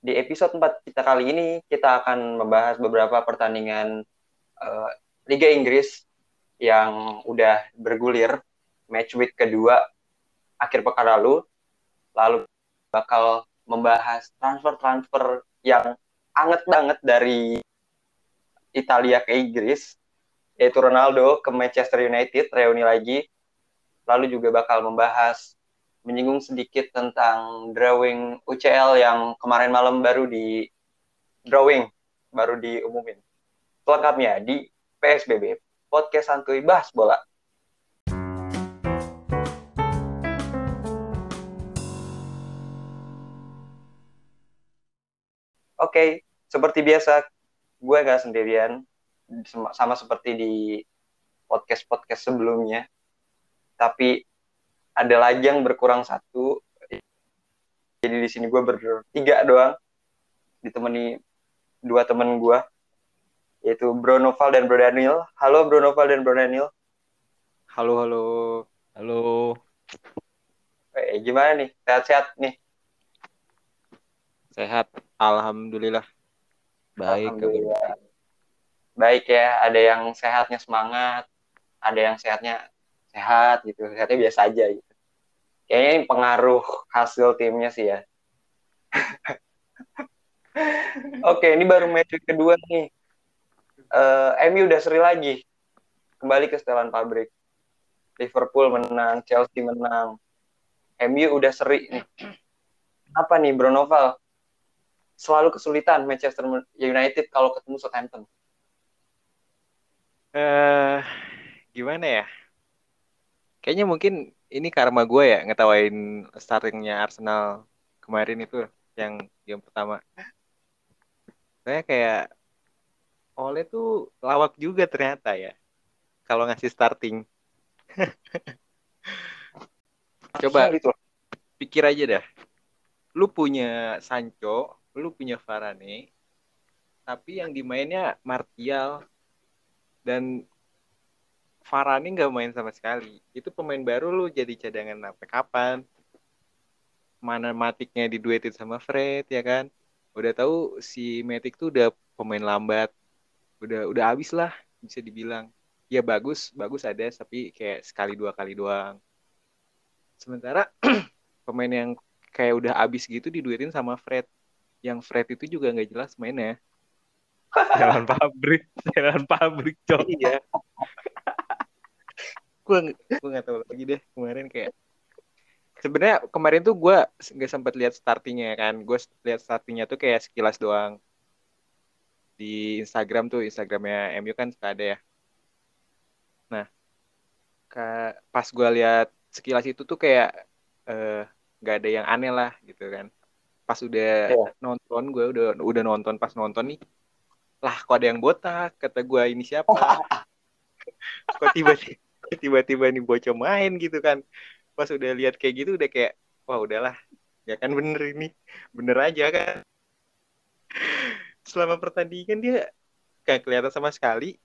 Di episode 4 kita kali ini kita akan membahas beberapa pertandingan uh, Liga Inggris yang udah bergulir match week kedua akhir pekan lalu. Lalu bakal membahas transfer-transfer yang anget banget dari Italia ke Inggris, yaitu Ronaldo ke Manchester United, reuni lagi. Lalu juga bakal membahas menyinggung sedikit tentang drawing UCL yang kemarin malam baru di drawing, baru diumumin. Selengkapnya di PSBB, Podcast Santuy Bahas Bola. Oke, okay, seperti biasa, gue gak sendirian, sama seperti di podcast-podcast sebelumnya. Tapi ada lajang berkurang satu. Jadi di sini gue bertiga doang. Ditemani dua temen gue yaitu Bro Noval dan Bro Daniel. Halo Bro Noval dan Bro Daniel. Halo halo. Halo. Eh, gimana nih? Sehat-sehat nih? Sehat. Alhamdulillah. Baik. Alhamdulillah. baik ya ada yang sehatnya semangat ada yang sehatnya sehat gitu sehatnya biasa aja gitu kayaknya ini pengaruh hasil timnya sih ya. Oke, ini baru match kedua nih. Uh, eh, MU udah seri lagi. Kembali ke setelan pabrik. Liverpool menang, Chelsea menang. MU udah seri nih. Apa nih Bro Noval? Selalu kesulitan Manchester United kalau ketemu Southampton. Eh, uh, gimana ya? Kayaknya mungkin ini karma gue ya ngetawain startingnya Arsenal kemarin itu yang game pertama. Saya kayak Ole tuh lawak juga ternyata ya kalau ngasih starting. Coba gitu. pikir aja dah. Lu punya Sancho, lu punya Varane, tapi yang dimainnya Martial dan Farani nggak main sama sekali. Itu pemain baru lu jadi cadangan sampai kapan? Mana Matiknya diduetin sama Fred ya kan? Udah tahu si Matic tuh udah pemain lambat. Udah udah habis lah bisa dibilang. Ya bagus, bagus ada tapi kayak sekali dua kali doang. Sementara pemain yang kayak udah habis gitu diduetin sama Fred. Yang Fred itu juga nggak jelas mainnya. Jalan pabrik, jalan pabrik, cok. Iya gue gue nggak tahu lagi deh kemarin kayak sebenarnya kemarin tuh gue nggak sempat lihat startingnya ya kan gue lihat startingnya tuh kayak sekilas doang. Di Instagram tuh Instagramnya MU kan suka ada ya. Nah ke, pas gue lihat sekilas itu tuh kayak eh, nggak uh, ada yang aneh lah gitu kan. Pas udah yeah. nonton gue udah udah nonton pas nonton nih lah kok ada yang botak? kata gue ini siapa? Kok tiba-tiba tiba-tiba nih bocah main gitu kan. Pas udah lihat kayak gitu udah kayak wah udahlah. Ya kan bener ini. Bener aja kan. Selama pertandingan dia kayak kelihatan sama sekali.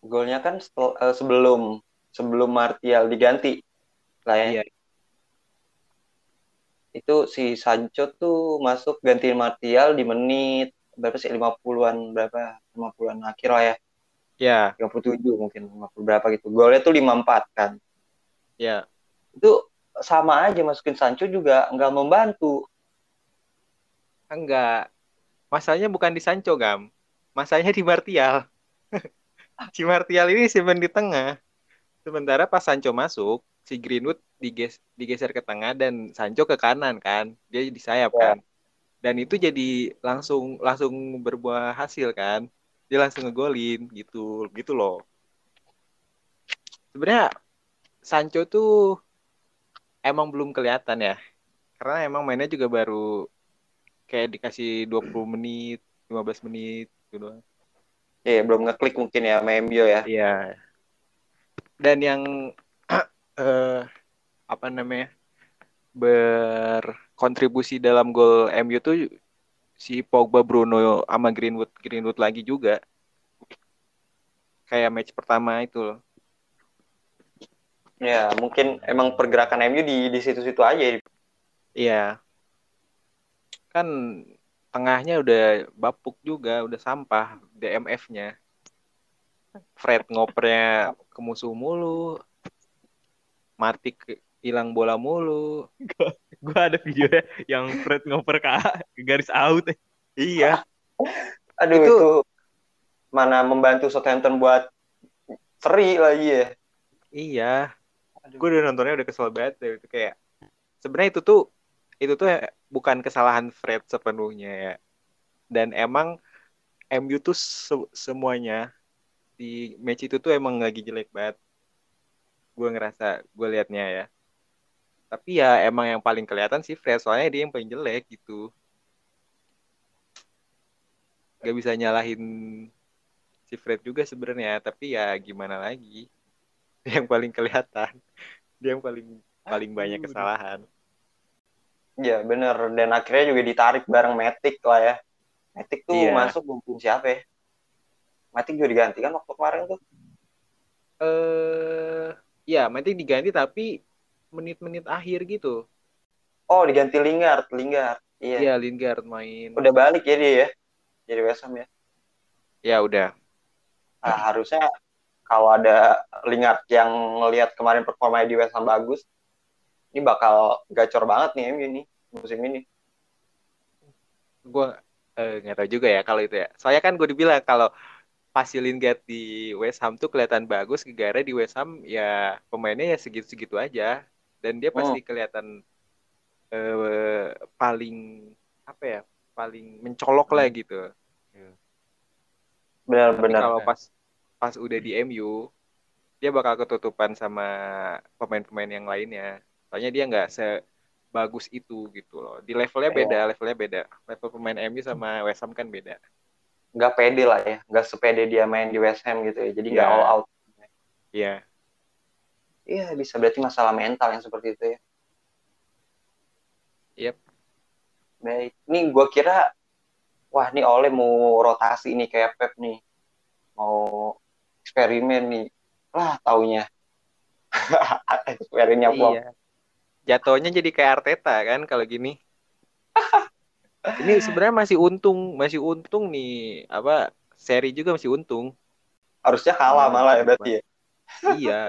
Golnya kan eh, sebelum sebelum Martial diganti lah ya. Iya. itu si Sancho tuh masuk ganti Martial di menit berapa sih? 50-an berapa? 50-an akhir lah ya Ya. 37 mungkin 50 berapa gitu. Golnya tuh 54 kan. Ya. Itu sama aja masukin Sancho juga nggak membantu. Enggak. Masalahnya bukan di Sancho, Gam. Masalahnya di Martial. si Martial ini simpen di tengah. Sementara pas Sancho masuk, si Greenwood diges digeser ke tengah dan Sancho ke kanan kan. Dia di sayap ya. kan. Dan itu jadi langsung langsung berbuah hasil kan dia langsung ngegolin gitu gitu loh sebenarnya Sancho tuh emang belum kelihatan ya karena emang mainnya juga baru kayak dikasih 20 menit 15 menit gitu Iya, belum ngeklik mungkin ya sama MU ya. Iya. Dan yang uh, apa namanya? berkontribusi dalam gol MU tuh si Pogba Bruno sama Greenwood Greenwood lagi juga kayak match pertama itu loh ya mungkin emang pergerakan MU di di situ-situ aja iya kan tengahnya udah bapuk juga, udah sampah DMF-nya. Fred ngopernya ke musuh mulu. Mati hilang bola mulu. gue ada video ya yang Fred ngoper ke, ke garis out. Iya. Aduh itu, itu mana membantu Southampton buat seri lagi ya. Iya. Gue udah nontonnya udah kesel banget deh. Itu kayak sebenarnya itu tuh itu tuh bukan kesalahan Fred sepenuhnya ya. Dan emang MU tuh se semuanya di match itu tuh emang lagi jelek banget. Gue ngerasa gue liatnya ya. Tapi ya emang yang paling kelihatan sih Fred soalnya dia yang paling jelek gitu. Gak bisa nyalahin si Fred juga sebenarnya, tapi ya gimana lagi? Dia yang paling kelihatan. Dia yang paling paling banyak kesalahan. Iya bener dan akhirnya juga ditarik bareng Matic lah ya. Matic tuh iya. masuk bukan siapa ya? Matic juga diganti kan waktu kemarin tuh. Eh uh, ya Matic diganti tapi menit-menit akhir gitu. Oh diganti Lingard, Lingard. Iya. Iya Lingard main. Udah balik ya dia ya. Jadi West Ham ya. Ya udah. Nah, harusnya kalau ada Lingard yang ngelihat kemarin performa di West Ham bagus, ini bakal gacor banget nih MU ini musim ini. Gue eh, nggak tahu juga ya kalau itu ya. Soalnya kan gue dibilang kalau pas Lingard di West Ham tuh kelihatan bagus, gara di West Ham ya pemainnya ya segitu-segitu aja dan dia pasti oh. kelihatan eh, paling apa ya paling mencolok lah hmm. gitu. Benar-benar. Kalau pas pas udah di MU dia bakal ketutupan sama pemain-pemain yang lainnya. Soalnya dia nggak sebagus itu gitu loh. Di levelnya beda, yeah. levelnya beda. Level pemain MU sama West Ham kan beda. Nggak pede lah ya, nggak sepede dia main di West Ham gitu ya. Jadi nggak yeah. all out. Iya. Yeah. Iya, bisa berarti masalah mental yang seperti itu ya. Yep. Baik. Ini gue kira, wah ini oleh mau rotasi nih kayak Pep nih. Mau eksperimen nih. Lah taunya Experience flop. Iya. Jatuhnya jadi kayak Arteta kan kalau gini. Ini sebenarnya masih untung, masih untung nih apa seri juga masih untung. Harusnya kalah nah, malah ya berarti ya. Iya.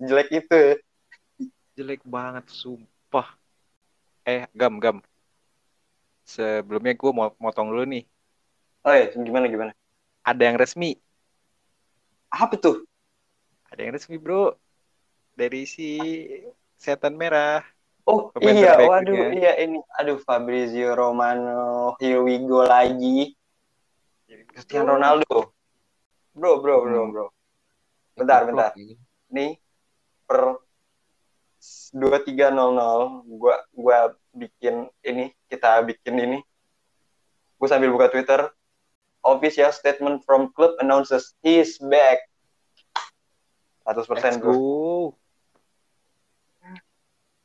Jelek itu. Ya. Jelek banget sumpah. Eh, gam gam. Sebelumnya gue mau motong dulu nih. Oh iya, gimana gimana? Ada yang resmi. Apa tuh? Ada yang resmi, Bro dari si setan merah. Oh iya, waduh iya ini, aduh Fabrizio Romano, here we go lagi. Cristiano Ronaldo. Bro, bro, bro, hmm. bro. Bentar, bentar. Nih per dua tiga nol nol, gua gua bikin ini, kita bikin ini. Gue sambil buka Twitter. Official statement from club announces he's back. 100% gue.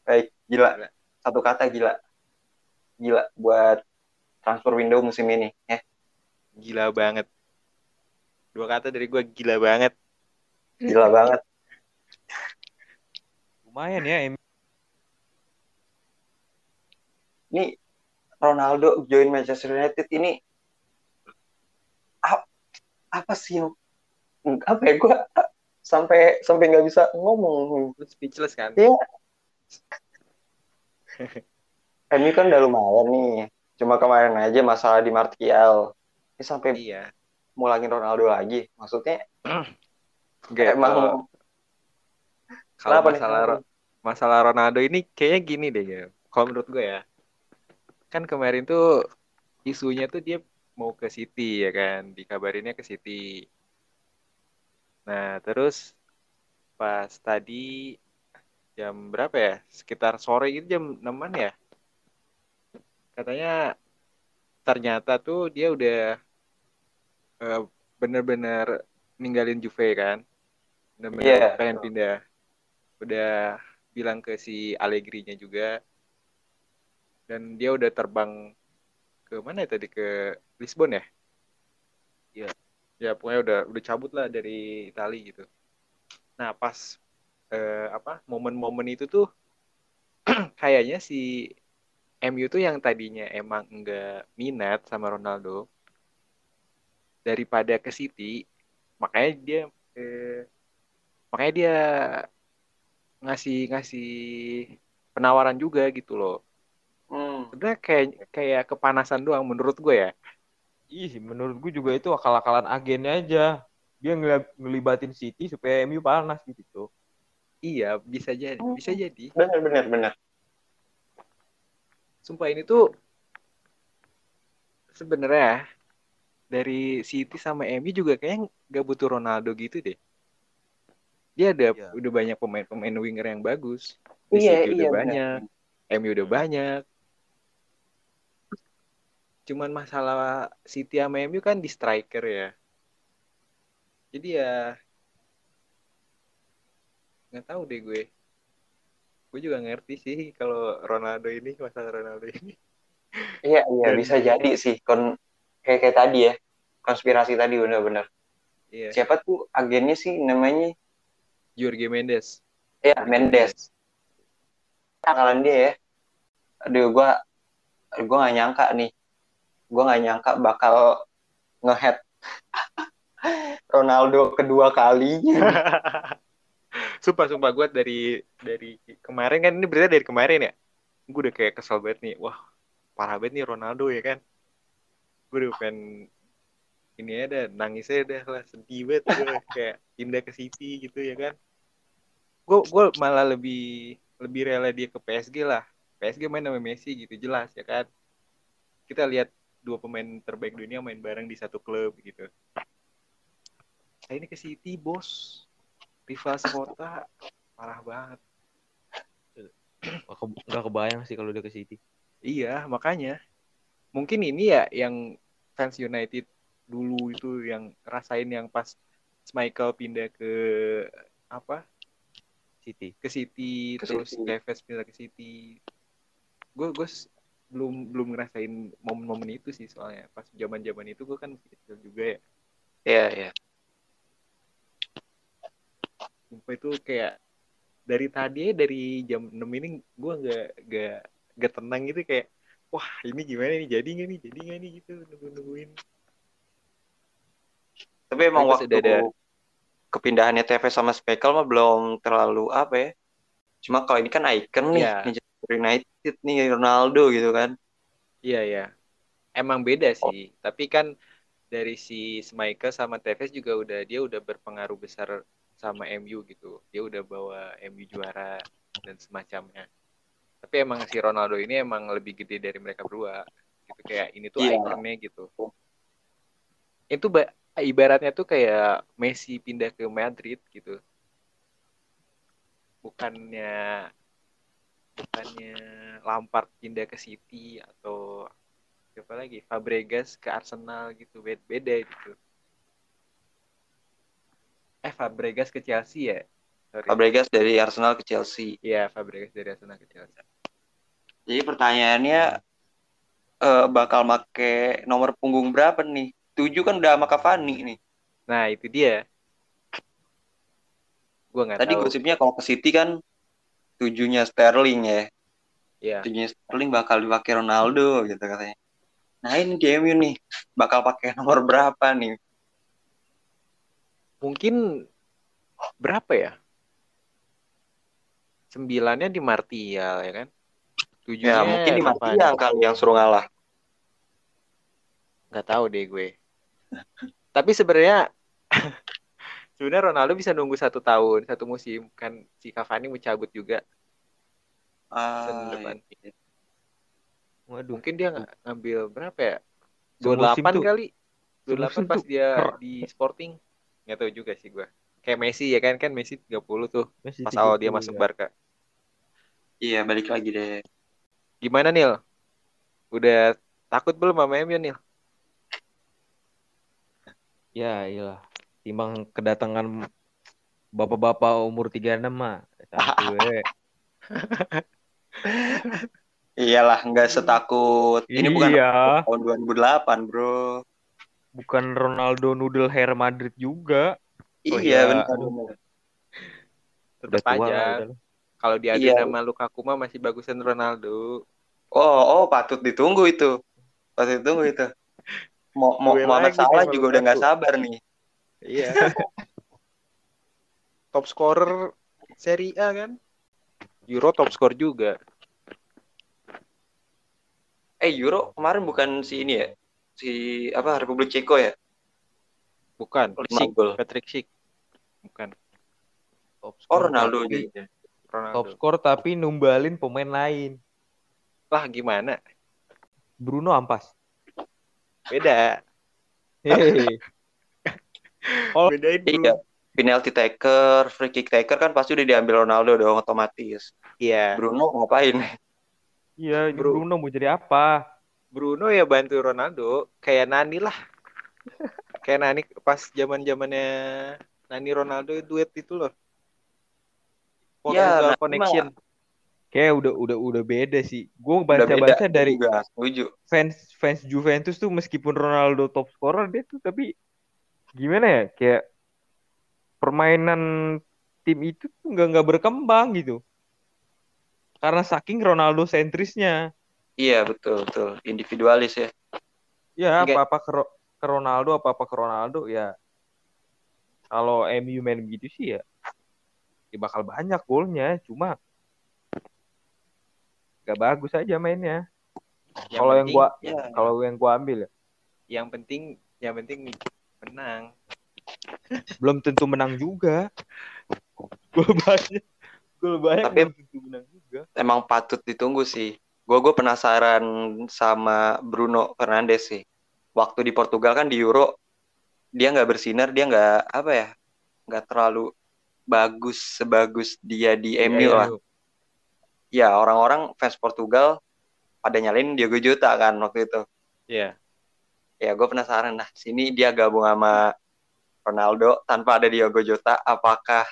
Baik, gila. Satu kata gila. Gila buat transfer window musim ini ya. Gila banget. Dua kata dari gue gila banget. Gila banget. Lumayan ya. Ini Ronaldo join Manchester United ini apa sih yang apa ya gue sampai sampai nggak bisa ngomong speechless kan iya ini kan udah lumayan nih. Cuma kemarin aja masalah di Martial. Ini sampai iya. mulangin Ronaldo lagi. Maksudnya Gak, emang kalau masalah? Masalah Ronaldo ini kayaknya gini deh ya. Kalau menurut gue ya. Kan kemarin tuh isunya tuh dia mau ke City ya kan, dikabarinnya ke City. Nah, terus pas tadi jam berapa ya? Sekitar sore itu jam 6 ya. Katanya ternyata tuh dia udah uh, bener-bener ninggalin Juve kan. Bener-bener yeah. pengen pindah. Udah bilang ke si Allegri-nya juga. Dan dia udah terbang ke mana ya tadi ke Lisbon ya? Iya. Ya pokoknya udah udah cabut lah dari Italia gitu. Nah pas eh, apa momen-momen itu tuh kayaknya si MU tuh yang tadinya emang enggak minat sama Ronaldo daripada ke City makanya dia eh, makanya dia ngasih ngasih penawaran juga gitu loh Hmm. sebenarnya kayak kayak kepanasan doang menurut gue ya Ih, menurut gue juga itu akal-akalan agennya aja. Dia ngel- ngelibatin City supaya MU panas gitu. iya bisa jadi bisa jadi Benar benar benar. sumpah ini tuh sebenarnya dari City sama MU juga kayaknya nggak butuh Ronaldo gitu deh dia ada Iya. udah banyak pemain-pemain winger yang bagus. Di Iya City udah iya banyak. Benar. MU udah banyak. Cuman masalah City sama MU kan di striker ya. Jadi ya nggak tahu deh gue. Gue juga ngerti sih kalau Ronaldo ini masalah Ronaldo ini. Iya iya Dan- bisa jadi sih. Kon kayak kayak tadi ya. Konspirasi tadi benar-benar. iya. Siapa tuh agennya sih namanya? Jorge Mendes Ya Mendes. Akalan dia ya. Aduh gua gua nggak nyangka nih. Gua nggak nyangka bakal ngehead Ronaldo kedua kalinya. sumpah sumpah gue dari dari kemarin kan ini berita dari kemarin ya gue udah kayak kesel banget nih wah parah banget nih Ronaldo ya kan gue udah pengen ini ada nangisnya udah lah sedih banget gue kayak pindah ke City gitu ya kan gue gue malah lebih lebih rela dia ke PSG lah PSG main sama Messi gitu jelas ya kan kita lihat dua pemain terbaik dunia main bareng di satu klub gitu nah ini ke City bos rival sekota parah banget Gak, ke- gak kebayang sih kalau dia ke City. Iya, makanya. Mungkin ini ya yang fans United dulu itu yang rasain yang pas Michael pindah ke apa? City. Ke City, Ke terus City. Tevez pindah ke City. Gue gue belum belum ngerasain momen-momen itu sih soalnya pas zaman-zaman itu gue kan masih kecil juga ya. Iya iya. Sumpah itu kayak dari tadi dari jam 6 ini gue nggak nggak nggak tenang gitu kayak wah ini gimana nih jadi nggak nih jadi nggak nih gitu nunggu nungguin Tapi emang pas waktu ada- kepindahannya TV sama Spekel mah belum terlalu apa ya. Cuma kalau ini kan icon nih, Iya. Manchester United nih Ronaldo gitu kan. Iya ya, emang beda sih. Tapi kan dari si Schmeichel sama Tevez juga udah dia udah berpengaruh besar sama MU gitu. Dia udah bawa MU juara dan semacamnya. Tapi emang si Ronaldo ini emang lebih gede dari mereka berdua. Gitu kayak ini tuh Iya. ikonnya gitu. Itu ba- ibaratnya tuh kayak Messi pindah ke Madrid gitu. Bukannya bukannya Lampard pindah ke City atau siapa lagi Fabregas ke Arsenal gitu beda, beda gitu eh Fabregas ke Chelsea ya sorry Fabregas dari Arsenal ke Chelsea. iya Fabregas dari Arsenal ke Chelsea Jadi pertanyaannya eh, bakal make nomor punggung berapa nih? Tujuh kan udah sama Cavani nih. nah itu dia gua nggak Tadi tahu gosipnya kalau ke City kan tujuhnya Sterling ya. ya Tujuhnya Sterling bakal dipakai Ronaldo gitu katanya. Nah ini di MU nih bakal pakai nomor berapa nih? mungkin berapa ya sembilannya di Martial ya kan tujuhnya Ya mungkin di. Martial kali yang suruh ngalah. nggak tahu deh gue tapi sebenarnya sebenarnya Ronaldo bisa nunggu satu tahun satu musim. Kan si Cavani mau cabut juga. Ah, depan. iya. Waduh. mungkin dia ng- ngambil berapa ya? Semusim 28 tuh- kali. 28 semusim pas dia di Sporting. Nggak tahu juga sih gue kayak Messi ya kan? Kan Messi 30 tuh. Messi pas awal dia 30 masuk ya. Barca. Iya balik lagi deh. gimana Nil? Udah takut belum sama MU Nil Ya, iyalah. Timbang kedatangan bapak-bapak umur 36 mah. Eh. Iyalah nggak setakut. Ini bukan Iya. tahun 2008 bro. Bukan Ronaldo noodle hair Madrid juga. Oh, iya iya. benar. tetap Udah aja kalau diadu Iya. sama Lukaku mah masih bagusan Ronaldo Oh, oh patut ditunggu itu. Patut ditunggu itu. Mau mau Muhammad Salah juga udah nggak sabar nih. Iya. top scorer Serie A kan. Euro top score juga. Eh Euro kemarin bukan si ini ya? Si apa Republik Ceko ya? Bukan. Sik. Patrick Sik. Bukan. Top Oh score Ronaldo tapi- juga. Ronaldo. Top score tapi numbalin pemain lain. Lah gimana? Bruno ampas. Beda. Oh, Bedain Iya. Penalty taker, free kick taker kan pasti udah diambil Ronaldo dong otomatis. Iya. Bruno ngapain? iya, ini Bro. Bruno mau jadi apa? Bruno ya bantu Ronaldo kayak Nani lah. kayak Nani pas zaman zamannya Nani Ronaldo duet itu loh. Portugal Nani connection. Kayak udah udah udah beda sih. Gue Udah beda baca-baca dari juga, setuju. fans fans Juventus tuh meskipun Ronaldo top scorer dia tuh tapi gimana ya kayak permainan tim itu tuh nggak nggak berkembang gitu karena saking Ronaldo sentrisnya Iya betul betul individualis ya. ya apa apa ke, ke Ronaldo apa apa ke Ronaldo ya kalau MU main begitu sih ya ya bakal banyak golnya cuma nggak bagus aja mainnya kalau yang gua Ya. kalau yang gua ambil ya yang penting yang penting menang. belum tentu menang juga. Gol banyak, gol banyak Tapi- belum tentu menang juga. Emang patut ditunggu sih. Gue gue penasaran sama Bruno Fernandes sih. Waktu di Portugal kan di Euro dia nggak bersinar, dia nggak apa ya, nggak terlalu bagus sebagus dia di MU Iya, lah. Ya orang-orang fans Portugal pada nyalain Diogo Jota kan waktu itu. Iya. Ya gue penasaran nah sini dia gabung sama Ronaldo tanpa ada Diogo Jota, apakah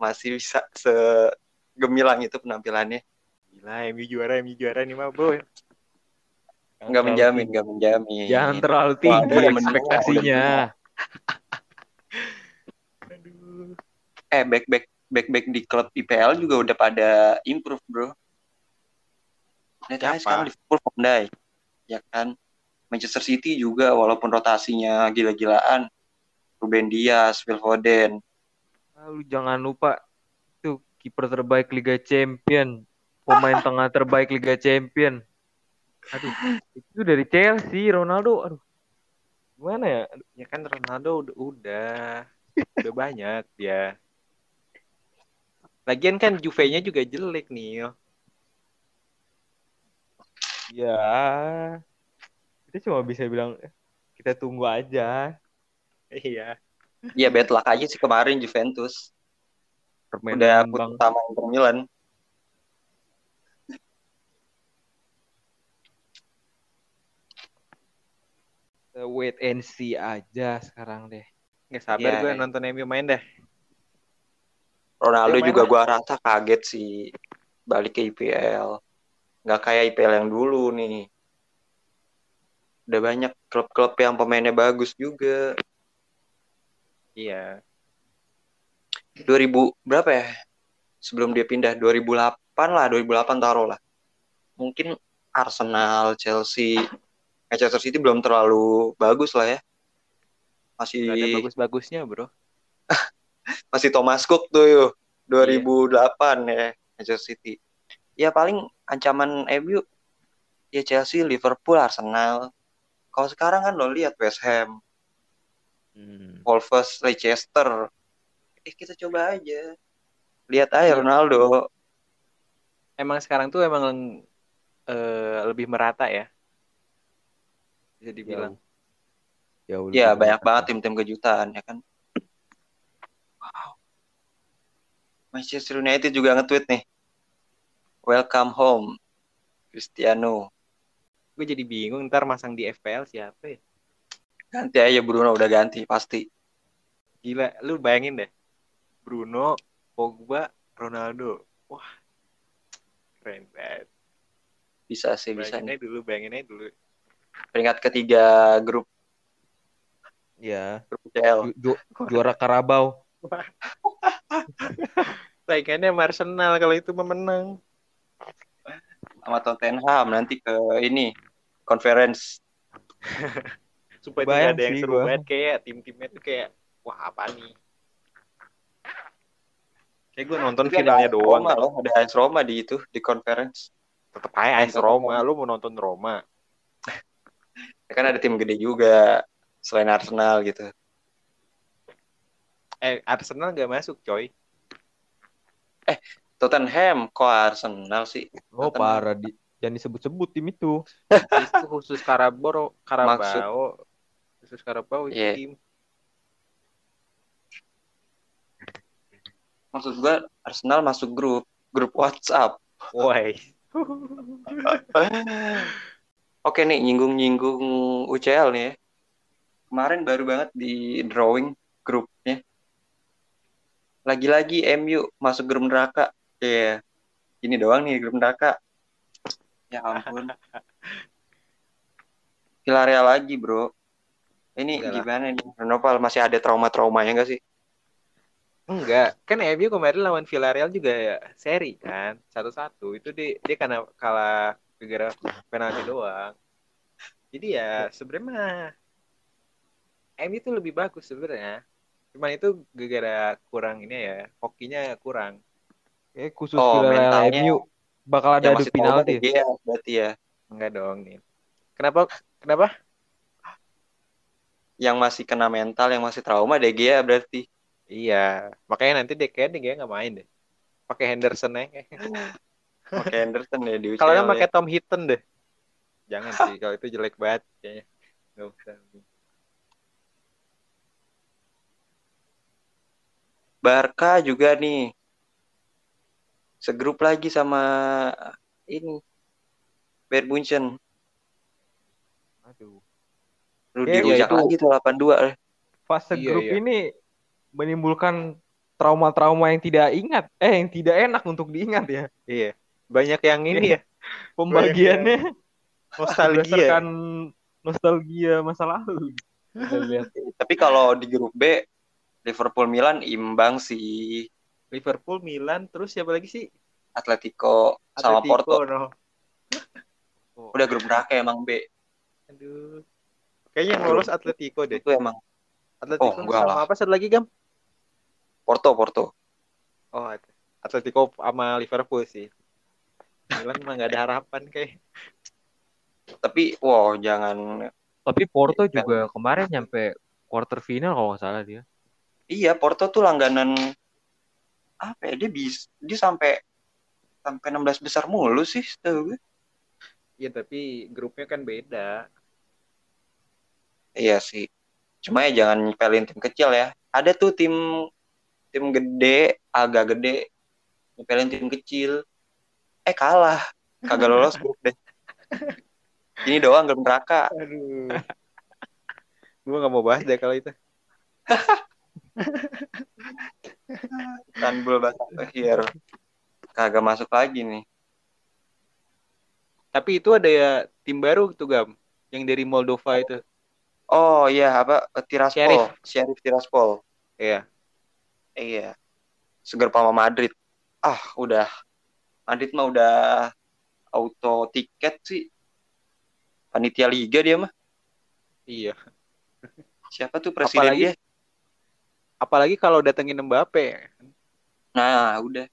masih bisa segemilang itu penampilannya? Gila, MU juara, MU juara nih mah, Bro. Nggak terlalu menjamin, tinggi. nggak menjamin. Jangan terlalu Wah, tinggi menang, ekspektasinya. Aduh. eh back back back back di klub IPL juga udah pada improve bro. Lihat aja Siapa? sekarang Liverpool Van Dijk, ya kan. Manchester City juga walaupun rotasinya gila-gilaan. Ruben Dias, Phil Foden. Lalu jangan lupa itu kiper terbaik Liga Champion, pemain tengah terbaik Liga Champion. Aduh, itu dari Chelsea, Ronaldo. Aduh, gimana ya? Aduh, Ya kan Ronaldo udah udah, udah banyak dia. Lagian kan Juve-nya juga jelek nih. ya, kita cuma bisa bilang kita tunggu aja. Iya. Iya bad luck aja sih kemarin Juventus. Permainan Udah Bang. put sama Inter Milan. Wait and see aja sekarang deh. Nggak sabar Iya. gue nonton MU main dah. Ronaldo Ya, juga gua rasa kaget sih balik ke IPL. Nggak kayak IPL yang dulu nih. Udah banyak klub-klub yang pemainnya bagus juga. Iya. 2000 berapa ya? Sebelum dia pindah 2008 lah, 2008 taruh lah. Mungkin Arsenal, Chelsea, Manchester City belum terlalu bagus lah ya. Masih ada bagus-bagusnya, Bro. masih Thomas Cook tuh yuk 2008 ya Manchester City. Ya paling ancaman MU ya Chelsea, Liverpool, Arsenal. Kalau sekarang kan lo lihat West Ham, Hmm. Wolves, Leicester. Eh kita coba aja. Lihat aja Iya. Ronaldo. Emang sekarang tuh emang eh, lebih merata ya. Bisa dibilang. Jauh Ya lebih banyak merata. banget tim-tim kejutan ya kan. Wow. Manchester United juga nge-tweet nih. Welcome home, Cristiano. Gue jadi bingung ntar masang di FPL siapa ya? Ganti aja Bruno udah ganti pasti. Gila, lu bayangin deh. Bruno, Pogba, Ronaldo. Wah. Keren banget. Bisa sih bisa Bayangin nih. aja dulu, bayangin aja dulu. Peringkat ketiga grup Iya. grup CL. Ju- ju- juara Karabau. Saingannya sama Arsenal kalau itu memenang. sama Tottenham nanti ke ini conference. Supaya tidak ada yang seru gua. banget kayak tim-timnya tuh kayak wah apa nih. Kayak gue nonton Tapi ada finalnya AS doang. Roma loh, ada AS Roma di itu di conference. Tetep aja AS Roma. Lu mau nonton Roma. Ya kan ada tim gede juga selain Arsenal gitu. Eh Arsenal gak masuk coy. Tottenham kok Arsenal sih? Oh Tottenham. parah di jangan disebut-sebut tim itu. itu khusus Karaboro, Karabau. Khusus Karabau itu Iya. tim. Maksud gua Arsenal masuk grup grup WhatsApp. Woi. Oke nih nyinggung-nyinggung UCL nih ya. Kemarin baru banget di drawing grupnya. Lagi-lagi MU masuk grup neraka. Iya. Ini doang nih grup neraka. Ya ampun. Villarreal lagi, Bro. Ini Udah gimana nih? Renopal masih ada trauma-traumanya enggak sih? Enggak, kan MU kemarin lawan Villarreal juga ya seri kan, satu-satu. Itu dia, dia karena kalah gara penalti doang. Jadi ya sebenarnya mah MU itu lebih bagus sebenarnya. Cuman itu gara-gara kurang ini ya, hokinya kurang. Eh khusus Oh, mentalnya MU bakal ada Yang adu penalti. De Gea berarti ya. Enggak dong nih. Kenapa? Kenapa? Yang masih kena mental, yang masih trauma De Gea berarti. Iya, makanya nanti deh kayaknya dia nggak main deh. Pakai Henderson aja. Pakai Henderson ya di. Kalau nggak ya. pakai Tom Hinton deh. Jangan sih, kalau itu jelek banget kayaknya. Nggak usah. Barca juga nih segrup lagi sama ini Bayern Munchen. Aduh. Lu Ya, dirujak ya lagi tuh 82 eh. Fase Iya, grup iya. ini menimbulkan trauma-trauma yang tidak ingat, eh yang tidak enak untuk diingat ya. Iya, banyak yang ini ya, Pembagiannya nostalgia. nostalgia masa lalu. Tapi kalau di grup B Liverpool Milan imbang sih Liverpool, Milan, terus siapa lagi sih? Atletico sama Atletico, Porto. no. Udah grup neraka emang B. Aduh. Kayaknya yang lolos Atletico deh. Itu emang Atletico Oh, sama lah. apa satu lagi, Gam? Porto Porto. Oh, At- Atletico sama Liverpool sih. Milan mah nggak ada harapan kayak. Tapi wow jangan Tapi Porto Iya. juga kemarin nyampe quarter final kalau nggak salah dia. Iya, Porto tuh langganan apa ya? Dia bis dia sampai sampai 16 besar mulu sih setahu gue. Iya, tapi grupnya kan beda. Iya sih. Cuma ya jangan nyepelin tim kecil ya. Ada tuh tim tim gede, agak gede nyepelin tim kecil. Eh kalah. Kagak lolos grup deh. Ini doang grup neraka. Aduh. Gua nggak mau bahas deh kalau itu. Istanbul Basaksehir. Kagak masuk lagi nih. Tapi itu ada ya tim baru tuh, Gam. Yang dari Moldova itu. Oh iya apa Tiraspol, Sheriff. Sheriff Tiraspol. Iya. Iya. Seger sama Madrid. Ah, udah. Madrid mah udah auto tiket sih. Panitia liga dia mah. Iya. Siapa tuh presiden Apalagi- dia? Apalagi kalau datengin Mbappe. Nah, udah.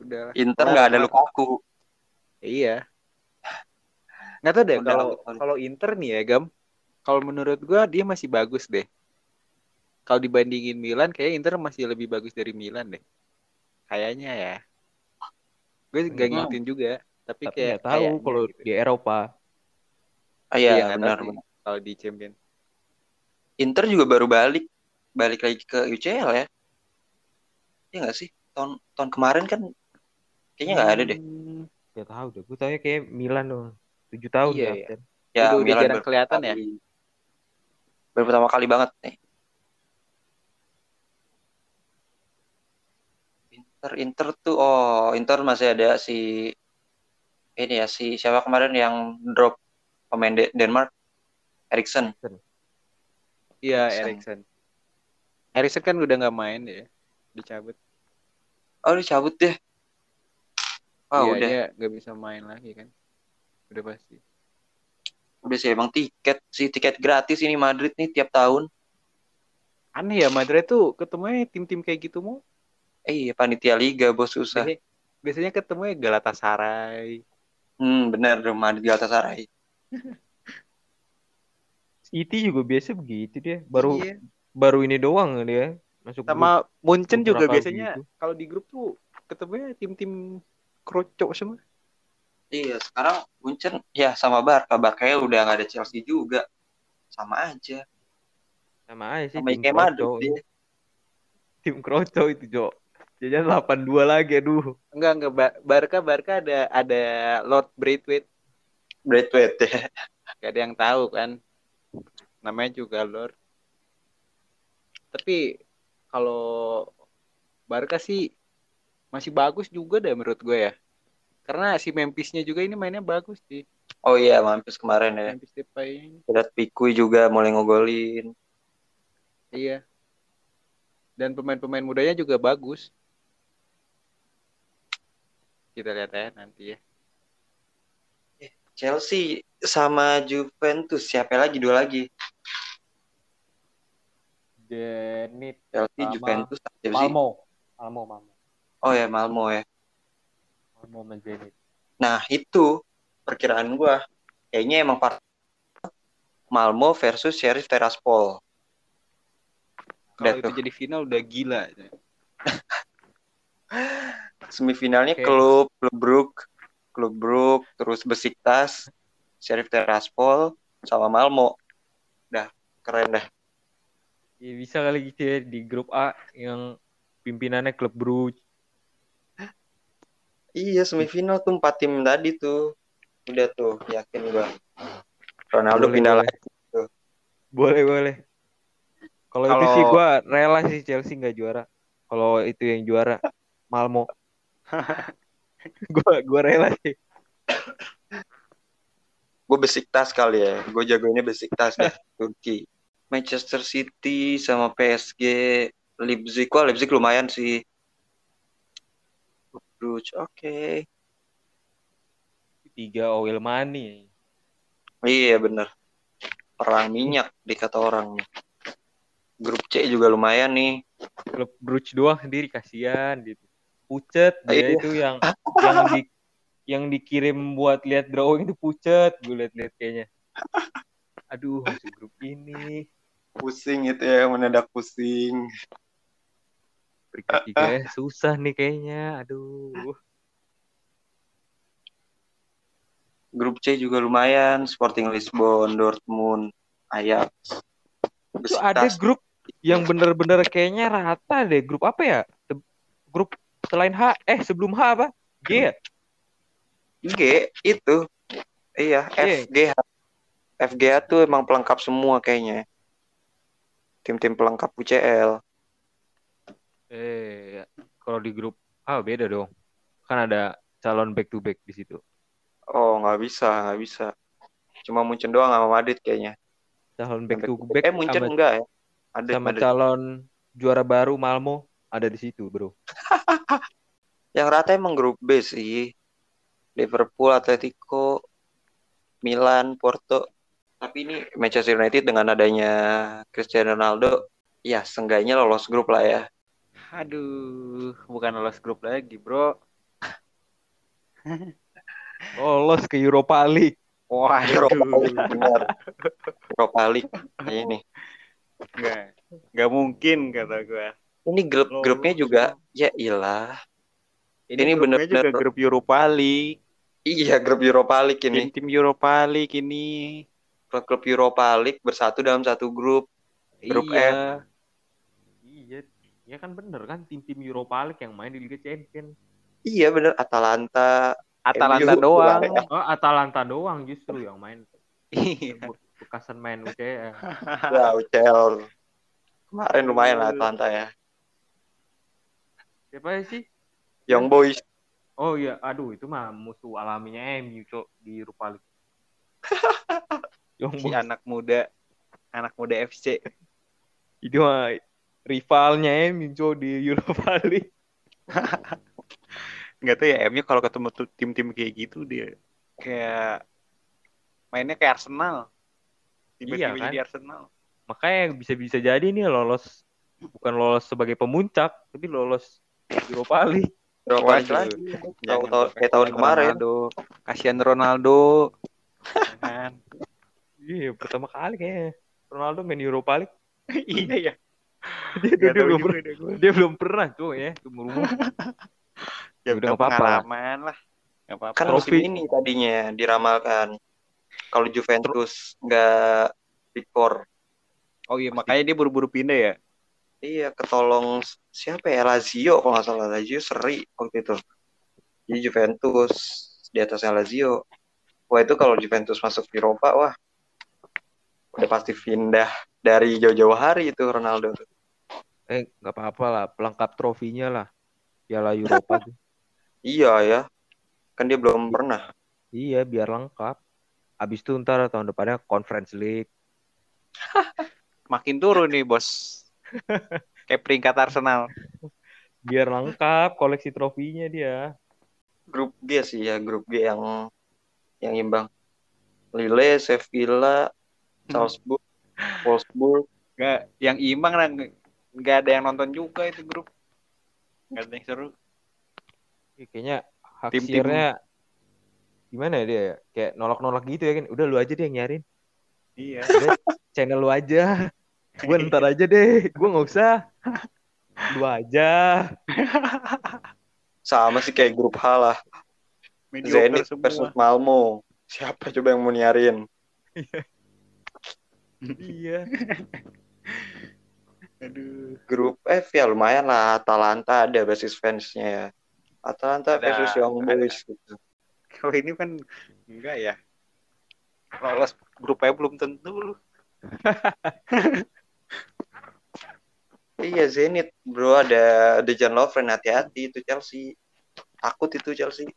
Udah. Inter Nah, nggak ada nah. Lukaku. Iya. Nggak tahu deh Udah, kalau udah. kalau Inter nih ya, Gam. Kalau menurut gua dia masih bagus deh. Kalau dibandingin Milan, kayak Inter masih lebih bagus dari Milan deh. Kayaknya ya. Gue Hmm. ngikutin juga, tapi, Tapi kayak tahu kalau gitu. di Eropa. Ah, iya, Iya, benar, benar. Kalau di Champion. Inter juga baru balik balik lagi ke UCL ya. Iya nggak sih? Tahun tahun kemarin kan kayaknya nggak ada deh. Hmm, Gak tahu deh. Gue taunya kayak Milan dong. Tujuh tahun Iya, ya. iya. Ya, Udah- udah Milan jarang baru kelihatan ya? Baru pertama kali banget nih. Inter Inter tuh oh Inter masih ada si ini ya si siapa kemarin yang drop pemain De- Denmark Eriksen. Iya. Erikson. Erikson kan udah nggak main ya, dicabut. Oh dicabut deh. Wah, Iya, udah. dia nggak bisa main lagi kan. Udah pasti. Udah sih emang tiket sih tiket gratis ini Madrid nih tiap tahun. Aneh ya Madrid tuh ketemunya tim-tim kayak gitu mau. Eh, iya, panitia liga bos susah. Biasanya, biasanya ketemunya Galatasaray. Hmm, bener Madrid Galatasaray. City juga biasa begitu dia. Baru Iya. Baru ini doang dia masuk grup sama Munchen juga biasanya gitu. kalau di grup tuh ketemunya tim-tim kroco semua. Iya, sekarang Munchen ya sama Barca. Barca ya udah nggak ada Chelsea juga. Sama aja. sama aja sih Sama tim Madrid. Tim kroco itu, Jo. Jajan 82 lagi aduh. Enggak enggak Ba- Barca Barca ada ada Lord Braithwaite. Braithwaite ya. Gak ada yang tahu kan. Namanya juga Lord. Tapi kalau Barca sih masih bagus juga deh menurut gue ya. Karena si Memphisnya juga ini mainnya bagus sih. Oh iya, Mampus kemarin ya. Memphis Depay. Berat Pikui juga mulai ngogolin. Iya. Dan pemain-pemain mudanya juga bagus. Kita lihat ya nanti ya. Chelsea sama Juventus siapa lagi dua lagi? Zenit Chelsea, Juventus? Malmo. Malmo, Malmo. Oh ya Malmo ya. Malmo sama Zenit. Nah itu perkiraan gua kayaknya emang part Malmo versus Sheriff Tiraspol. Kalau Udah itu tuh. jadi final udah gila. Semifinalnya Oke. klub klub Brook, klub Brook, terus Besiktas, Sheriff Tiraspol, sama Malmo. Dah keren dah. Ya, bisa kali gitu ya di grup A yang pimpinannya klub Brugge. Iya semifinal tuh empat tim tadi tuh. Udah tuh yakin gua. Ronaldo Boleh, pindah boleh. lagi. Boleh, boleh. Kalau itu sih gua rela sih Chelsea nggak juara. Kalau itu yang juara Malmo. gua gua rela sih. Gue Besiktas kali ya. Gue jagonya Besiktas deh. Turki. Manchester City sama PSG Leipzig. Wah Leipzig lumayan sih. Bruges, oke. Tiga oil money. Iya bener. Perang minyak dikata orang. Grup C juga lumayan nih. Klub Brugge doang sendiri kasihan gitu. Pucet dia Iya. itu yang yang di yang dikirim buat lihat drawing itu pucet gue liat-liat kayaknya. Aduh, masuk grup ini. Pusing itu ya, mendadak pusing. Peringkat tiga ya, susah nih kayaknya. Aduh. Grup C juga lumayan. Sporting Lisbon, Dortmund, Ajax. Itu ada grup yang bener-bener kayaknya rata deh. Grup apa ya? Se- Grup selain H, eh sebelum H apa? G ya? G itu. Iya, G. FGH. FGH tuh emang pelengkap semua kayaknya. Tim-tim pelengkap UCL. Eh, ya. kalau di grup A beda dong. Kan ada calon back to back di situ. Oh, nggak bisa, nggak bisa. Cuma Munchen doang sama Madrid kayaknya. Calon back to Back- back eh, Munchen sama, enggak ya? Ada sama Madrid. calon juara baru Malmo ada di situ, Bro. Yang rata emang grup B sih. Liverpool, Atletico, Milan, Porto. Tapi ini Manchester United dengan adanya Cristiano Ronaldo, ya seenggaknya lolos grup lah ya. Aduh, bukan lolos grup lagi, Bro. Lolos ke Europa League. Wah, Europa League, benar. Europa League ini. Enggak. Enggak mungkin kata gua. Ini grup Lolos. grupnya juga ya ilah. Ini, Ini juga grup Europa League. Iya, grup Europa League ini. Tim-tim Europa League ini. Klub-klub Europa League bersatu dalam satu grup. Grup iya. Iya, ya kan bener kan tim-tim Europa League yang main di Liga Champions. Iya bener, Atalanta. Atalanta MU, doang. ya. Oh, Atalanta doang justru yang main. Iya. Bekasan main UCL. Ya, UCL. Kemarin lumayan lah Atalanta ya. Siapa sih? Young Boys. Oh iya, aduh itu mah musuh alaminya MU cok di Europa League. Young si anak muda anak muda FC. Itu mah rivalnya MU cok di Europa League. nggak tahu ya MU kalau ketemu tuh tim-tim kayak gitu dia kayak mainnya kayak Arsenal tiba-tiba Iya, kan? jadi Arsenal Makanya bisa-bisa jadi nih lolos bukan lolos sebagai pemuncak, tapi lolos Europa League. Waduh. balik lagi? Tahu-tahu kayak tahun kemarin. Ronaldo. kasihan Ronaldo Ya Iya, pertama kali kayaknya Ronaldo main Europa League. iya ya Dia, dia tahu belum pernah, dia belum pernah tuh ya, umur umur. ya Udah udah nggak apa-apa lah. pengalaman lah nggak apa-apa Kan musim ini tadinya diramalkan kalau Juventus nggak big four. oh iya makanya dia buru-buru pindah ya Iya, ketolong siapa ya Lazio kalau nggak salah Lazio seri waktu itu. Jadi Juventus di atasnya Lazio. Wah itu kalau Juventus masuk di Eropa, wah udah pasti pindah dari jauh-jauh hari itu Ronaldo. Eh, nggak apa-apa lah, pelengkap trofinya lah. Piala Eropa tuh. Iya ya, kan dia belum pernah. Iya, biar lengkap. Abis itu ntar tahun depannya Conference League. makin turun nih bos kayak peringkat Arsenal Biar lengkap koleksi trofinya dia. Grup G sih ya, grup G yang yang imbang. Lille, Sevilla, Salzburg, Wolfsburg. nggak yang imbang lah nggak ada yang nonton juga itu grup nggak ada yang seru Ih, Kayaknya hak Tim-tim- siarnya gimana ya dia ya? Kayak nolak-nolak gitu ya kan. Udah lu aja deh yang nyarin. iya Udah channel lu aja. Gue ntar aja deh. Gue nggak usah. Lu aja. Sama sih kayak grup H lah. Zenit versus Malmo. Siapa coba yang mau nyarin? Iya. aduh Grup F ya lumayan lah. Atalanta ada basis fansnya ya. Atalanta Ada, versus Young ada. Boys gitu. kalau ini kan enggak ya lolos grupnya belum tentu lu Iya Zenit bro ada Dejan Lovren hati-hati itu Chelsea. Takut itu Chelsea.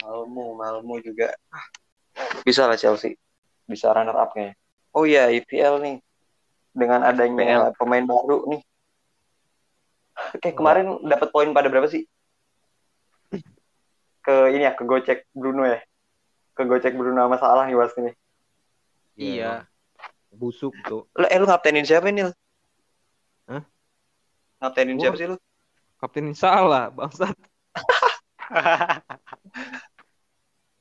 Malmo, Malmo juga. Ah, Bisa lah Chelsea. Bisa runner up kayaknya. Oh iya IPL nih. Dengan adanya pemain baru nih. Kayak kemarin dapat poin pada berapa sih? Ke ini ya, ke gocek Bruno ya. Ke gocek Bruno sama salah nih pasti nih. Iya. Busuk tuh. Lu, eh lu ngaptenin siapa nih? Hah? Ngaptenin siapa sih lu? Kapten salah, bangsat.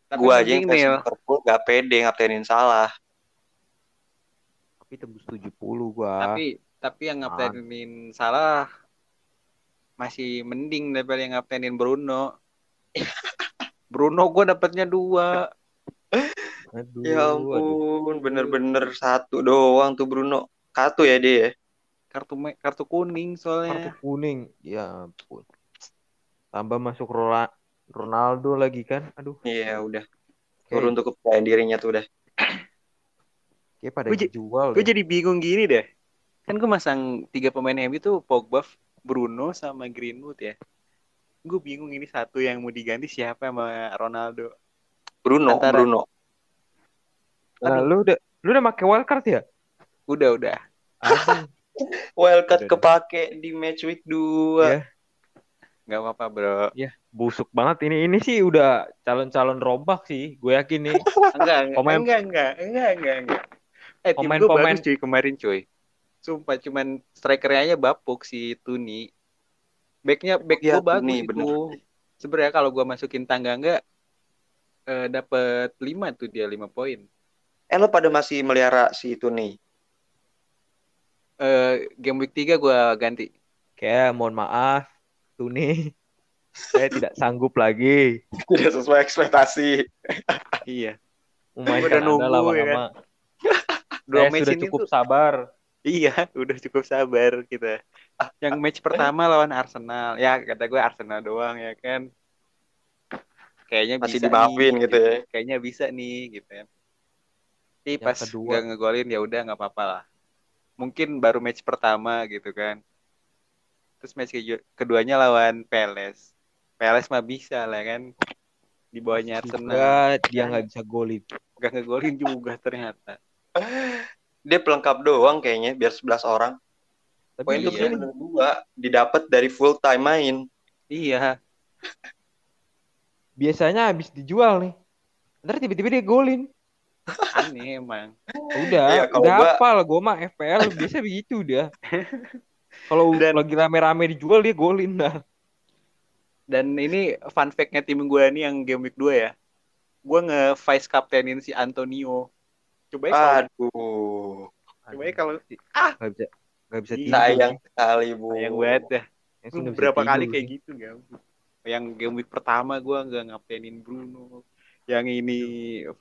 Tapi gua aja yang fans. Liverpool gak pede ngaptenin salah. Tapi tembus 70 gua. tapi tapi yang ngaptenin salah masih mending daripada yang ngaptenin Bruno Bruno gue dapatnya dua aduh, Ya ampun, bener-bener satu doang tuh Bruno. Kartu ya dia ya? kartu kartu kuning Kartu soalnya kuning. Ya ampun. Tambah masuk Rola- Ronaldo lagi kan. Aduh, Iya udah. Turun tuh kepercayaan dirinya tuh udah. kayak pada Gua jual gue jadi bingung gini deh kan gue masang tiga pemain MU tuh Pogba Bruno sama Greenwood ya gue bingung ini satu yang mau diganti siapa sama Ronaldo Bruno, Antara- Bruno. Nah, lu udah lu udah pakai wildcard ya? udah udah. Wildcard kepake di match week 2. Iya. Nggak apa-apa bro Busuk banget ini. Ini sih udah calon-calon rombak sih. Gue yakin nih. enggak enggak Pemain- enggak enggak enggak enggak enggak eh tim gue Pemain-pemain- bagus cuy kemarin cuy sumpah cuman strikernya aja bapuk si Tuni backnya back Iya, gue bagus Tuni, itu bener. sebenarnya kalau gue masukin tangga enggak eh, dapat lima tuh dia lima poin Eh lo pada masih melihara si itu nih. eh game week 3 gue ganti Kayak mohon maaf. Tuh nih. Saya tidak sanggup lagi Tidak sesuai ekspektasi. iya memainkan Udah nunggu, ya lama-lama. dua Saya match sudah ini cukup tuh sabar. iya udah cukup sabar kita yang match pertama lawan Arsenal ya kata gue Arsenal doang ya kan kayaknya Masih bisa dimaafin nih, gitu ya. kayaknya bisa nih gitu kan Tapi Yang pas kedua- nggak ngegolin ya udah nggak apa-apa lah mungkin baru match pertama gitu kan terus match keju- keduanya lawan Peles Peles mah bisa lah kan di bawahnya Arsenal Juga dia nggak bisa golin. nggak ngegolin juga ternyata Dia pelengkap doang kayaknya biar 11 orang. Tapi Poin Iya. itu bener dua didapat dari full time main. Iya. Biasanya habis dijual nih. Ntar tiba-tiba dia golin. Aneh emang. Udah, Iya, kalau udah gua- hafal gue mah FPL biasa begitu dia. Kalau Dan- lagi rame-rame dijual dia golin dah. Dan ini fun fact-nya tim gue nih yang game week 2 ya. Gue nge-vice captainin si Antonio. Coba ya kalau Aduh, coba ya kalau Gak bisa, gak bisa tidur. sayang sekali bu. yang banget dah. Lu bisa berapa tidur kali sih. kayak gitu gak? Yang game week pertama gue nggak ngaptenin Bruno. Yang ini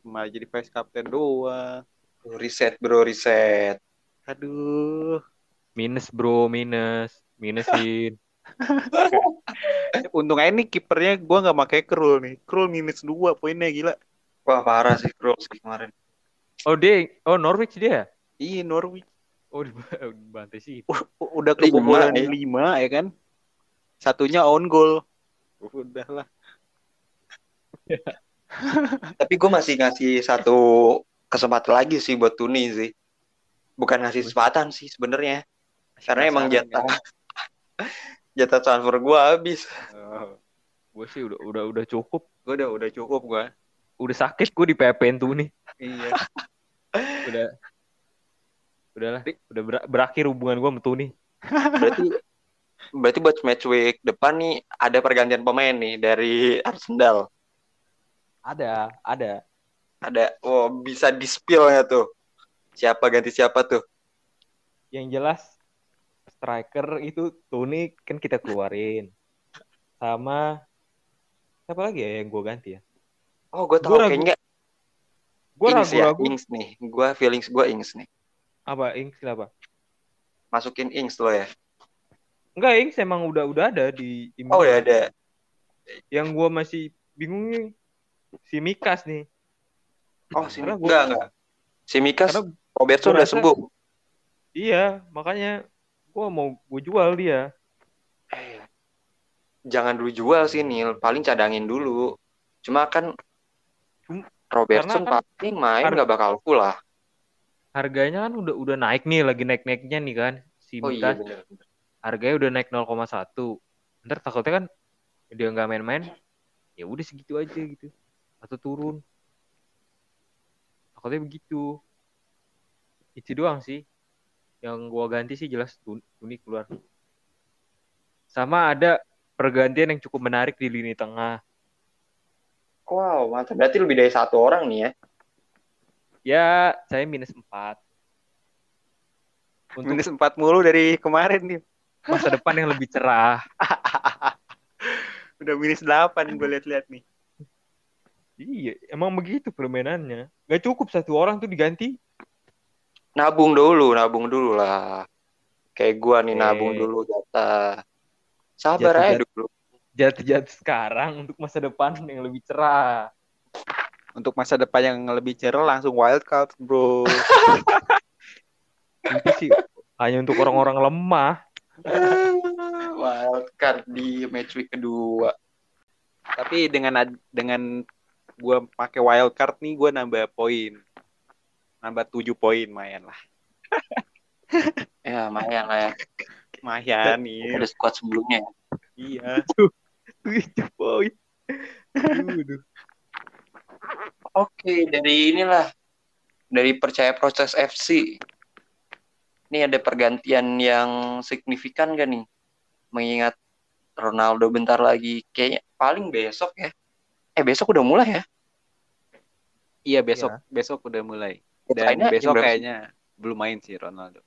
malah jadi vice captain doang. Reset bro, reset. Aduh. Minus bro, minus. Minusin. Untung aja nih kipernya gue nggak pakai Krul nih. Krul minus 2 poinnya gila. Wah parah sih Kroos kemarin. Oh dia, oh Norwich dia. Iya Norwich. Oh di bantai sih. U- udah Lima, kebobolan ya. 5 ya kan. Satunya on goal. Udah lah. Tapi gue masih ngasih satu kesempatan lagi sih buat Tuni sih. Bukan ngasih kesempatan sih sebenarnya. Karena emang jatah kan? jatah transfer gue habis. Oh, Gue sih udah udah udah cukup. gue udah udah cukup gue. Udah sakit gue di PPN tuh nih. Iya. Udah udahlah, udah ber- berakhir hubungan gue sama Tuni. Berarti berarti buat match week depan nih ada pergantian pemain nih dari Arsenal. Ada, ada. Ada, oh bisa di spill ya tuh. Siapa ganti siapa tuh? Yang jelas striker itu Tuni kan kita keluarin. Sama siapa lagi ya yang gue ganti ya? Oh, gue tahu Gua ragu- kayaknya Gue Ings ya, ragu-ragu Ings nih. Gue feelings gue Ings nih. apa Ings apa? Masukin Ings lo ya. Enggak Ings emang udah udah ada di tim Oh ya ada. Yang gue masih bingung nih si Mikas nih. Oh si gua- enggak enggak. Si Mikas Karena Robertson udah sembuh. iya makanya gue mau gue jual dia. Jangan dulu jual sih Nil, paling cadangin dulu. Cuma kan Robertson kan paling main nggak bakal full lah. Harganya kan udah udah naik nih, lagi naik-naiknya nih kan. Si Oh iya harganya udah naik 0,1. Ntar takutnya kan dia nggak main-main, ya udah segitu aja gitu. Atau turun. Takutnya begitu. Itu doang sih. Yang gua ganti sih jelas Tun- Tuni keluar. Sama ada pergantian yang cukup menarik di lini tengah. Wow, mantap. Berarti lebih dari satu orang nih ya. Ya, saya minus 4. Untuk Minus 4 mulu dari kemarin nih. masa depan yang lebih cerah. Udah minus 8 gue lihat-lihat nih. Iya, emang begitu permainannya. Gak cukup satu orang tuh diganti. Nabung dulu, nabung dulu lah. Kayak gua nih Eh. nabung dulu jatah. Sabar Jatah- aja dulu. Jatuh-jatuh sekarang untuk masa depan yang lebih cerah. Untuk masa depan yang lebih cerah langsung wild card, bro. Itu sih hanya untuk orang-orang lemah. Wildcard di match week kedua. Tapi dengan ad- dengan gua pakai wild card nih gua nambah poin. Nambah 7 poin mayan lah. Ya, lumayan lah ya. Mayan nih. Ada squad sebelumnya. Iya. Tujuh poin. Aduh. Oke, dari inilah. Dari percaya proses FC. Ini ada pergantian yang signifikan gak nih? Mengingat Ronaldo bentar lagi. Kayaknya paling besok ya. Eh, besok udah mulai ya? Iya besok besok udah mulai. Dan jam besok kayaknya belum main sih Ronaldo.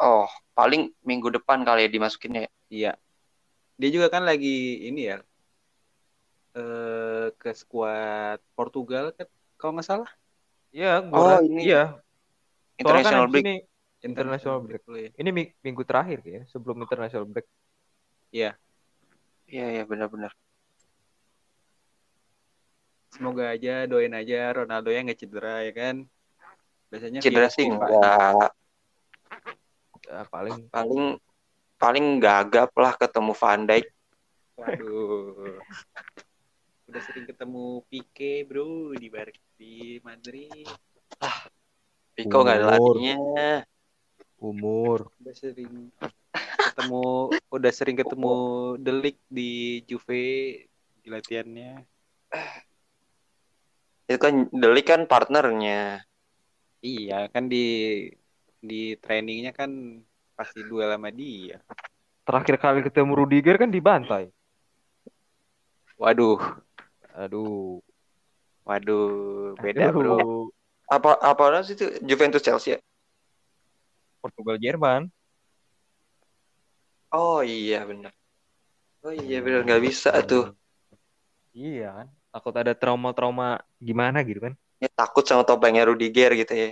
Oh, paling minggu depan kali ya dimasukinnya ya. Iya. Dia juga kan lagi ini ya. Eh ke skuad Portugal kan kalau nggak salah. Iya, Oh, ini iya. Kan International abis break. ini international break. ya. Ini mi- minggu terakhir ya, sebelum international break. Iya, iya benar-benar. Semoga aja doain aja Ronaldo yang nggak cedera ya kan. Biasanya Cedera sih enggak. Ya, paling Paling paling gagap lah ketemu Van Dijk. Waduh. Udah sering ketemu Pique, Bro, di Bar di Madrid. Pico nggak ada latinya. umur. Udah sering ketemu udah sering ketemu Delik di Juve di latihannya. Itu kan Delik kan partnernya. Iya, kan di di trainingnya kan pasti duel sama dia. Terakhir kali ketemu Rudiger kan dibantai. Waduh, Aduh. waduh, beda bro. Aduh. Apa apa sih itu Juventus Chelsea ya? Portugal Jerman. Oh iya benar. Oh iya benar nggak bisa tuh. Iya kan. Takut ada trauma-trauma gimana gitu kan. Ya, takut sama topengnya Rudiger gitu ya.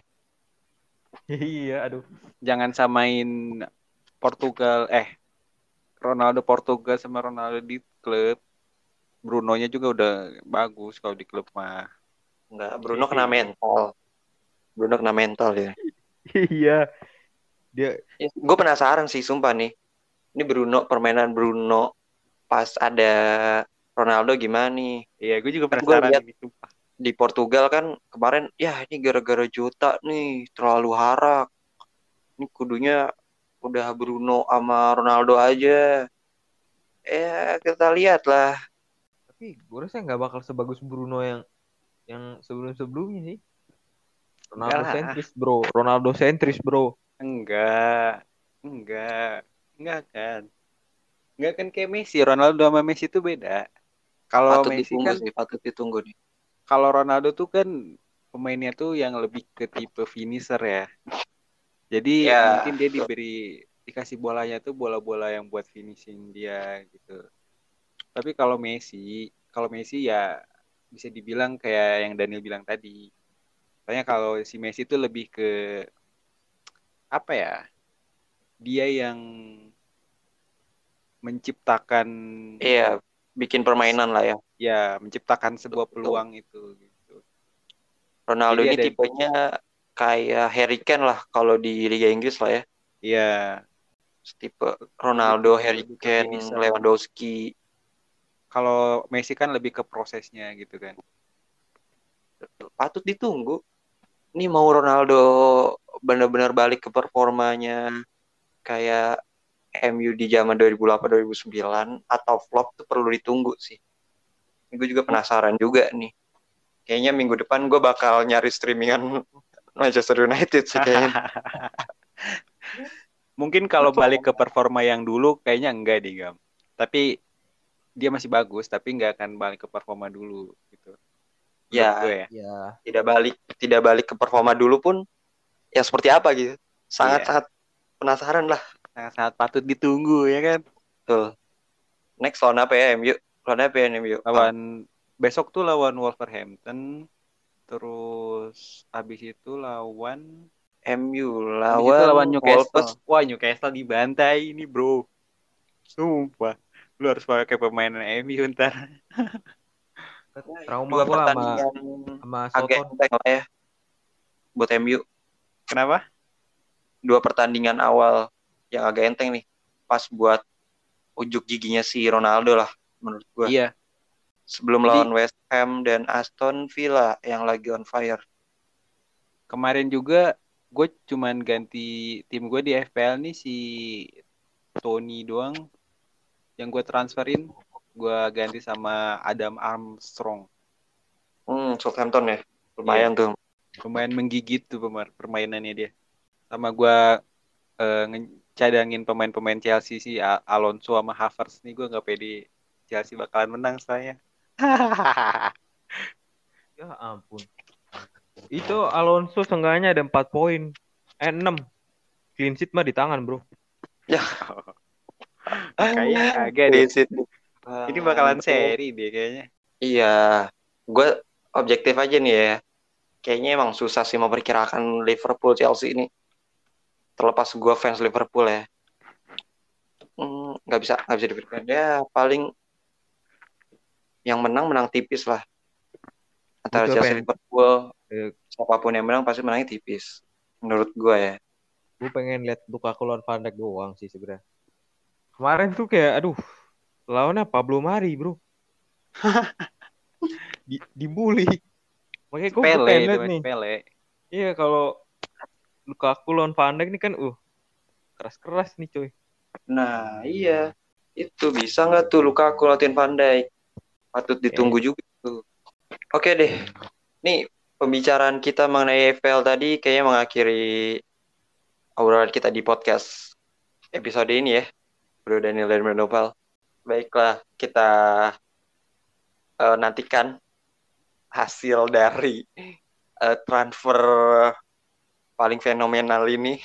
iya, aduh. Jangan samain Portugal eh Ronaldo Portugal sama Ronaldo di klub. Bruno-nya juga udah bagus kalau di klub mah. Enggak, Bruno kena mental. Bruno kena mental ya. iya. Dia Gue penasaran sih sumpah nih. Ini Bruno permainan Bruno pas ada Ronaldo gimana nih? Iya, gue juga Kan gua penasaran lihat- ini sumpah. Di Portugal kan kemarin ya ini gara-gara Jota nih terlalu harak. Ini kudunya udah Bruno sama Ronaldo aja. Ya kita lihat lah. tapi gue rasa nggak bakal sebagus Bruno yang yang sebelum-sebelumnya sih. Ronaldo Enggak sentris, Bro. Ronaldo sentris, Bro. Enggak. Enggak. Enggak kan. Enggak kan kayak Messi. Ronaldo sama Messi itu beda. Kalau patut Messi ditunggu kan sih, patut ditunggu nih. Kalau Ronaldo tuh kan pemainnya tuh yang lebih ke tipe finisher ya. Jadi Ya, mungkin dia diberi dikasih bolanya tuh bola-bola yang buat finishing dia gitu. Tapi kalau Messi, kalau Messi ya bisa dibilang kayak yang Daniel bilang tadi. Soalnya kalau si Messi tuh lebih ke apa ya? Dia yang menciptakan Iya, bikin permainan lah ya. ya menciptakan sebuah Betul. peluang itu gitu. Ronaldo Jadi ini tipenya kayak Harry Kane lah kalau di Liga Inggris lah ya. Iya, Tipe Ronaldo, Harry Kane. Lewandowski. kalau Messi kan lebih ke prosesnya gitu kan. Patut ditunggu. Ini mau Ronaldo benar-benar balik ke performanya kayak MU di zaman 2008-2009 atau flop tuh perlu ditunggu sih. Gue juga penasaran juga nih. Kayaknya minggu depan gue bakal nyari streamingan Manchester United sih kayaknya. Mungkin kalau balik ke performa yang dulu kayaknya enggak deh Gam. Tapi dia masih bagus tapi nggak akan balik ke performa dulu gitu. Ya. gue ya. Ya. tidak balik tidak balik ke performa dulu pun ya seperti apa gitu sangat Iya. sangat penasaran lah Sangat-sangat patut ditunggu ya kan. betul next lawan apa ya MU lawan apa ya MU Lawan besok tuh lawan Wolverhampton terus habis itu lawan MU lawan, itu lawan Newcastle. Wolves. Wah, Newcastle dibantai ini, Bro. Sumpah. Lu harus pakai pemain MU ntar. Trauma dua gua sama pertandingan sama Soton. ya buat MU Kenapa? dua pertandingan awal yang agak enteng nih. Pas buat ujuk giginya si Ronaldo lah menurut gua. Iya. sebelum Jadi- lawan West Ham dan Aston Villa yang lagi on fire. Kemarin juga gue cuman ganti tim gue di FPL nih si Tony doang yang gue transferin. Gue ganti sama Adam Armstrong. Hmm Southampton ya? Lumayan tuh. Lumayan menggigit tuh permainannya dia. Sama gue eh, nge- cadangin pemain-pemain Chelsea si Alonso sama Havertz nih gue nggak pede Chelsea bakalan menang saya Ya ampun. Itu Alonso seenggaknya ada 4 poin. Eh 6. Clean sheet mah di tangan, Bro. kayaknya kagak deh ini bakalan seri deh kayaknya Iya, gue objektif aja nih ya. Kayaknya emang susah sih memperkirakan Liverpool Chelsea ini. Terlepas gue fans Liverpool ya, Hmm, nggak bisa nggak bisa dipikirkan. Ya paling yang menang menang tipis lah. Antara Betul, Chelsea Pen. Liverpool, Eh. siapa pun yang menang pasti menangnya tipis. Menurut gue ya. Gue pengen lihat Lukaku lawan Van Dijk doang sih sebenarnya. Kemarin tuh kayak aduh, lawannya Pablo Mari, Bro. Di, dibully. Makanya gue pengen lihat masih nih. Pele Iya kalau Lukaku lawan Van Dijk nih kan uh keras-keras nih coy. Nah, iya. Itu bisa nggak tuh Lukaku latihan pandai? Patut ditunggu juga tuh. Oke deh. Nih, pembicaraan kita mengenai EFL tadi kayaknya mengakhiri obrolan kita di podcast episode ini ya. Bro Daniel dan Bro Baiklah, kita uh, nantikan hasil dari uh, transfer paling fenomenal ini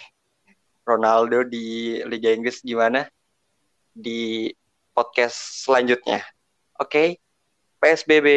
Ronaldo di Liga Inggris gimana di podcast selanjutnya. Oke, okay? PSBB.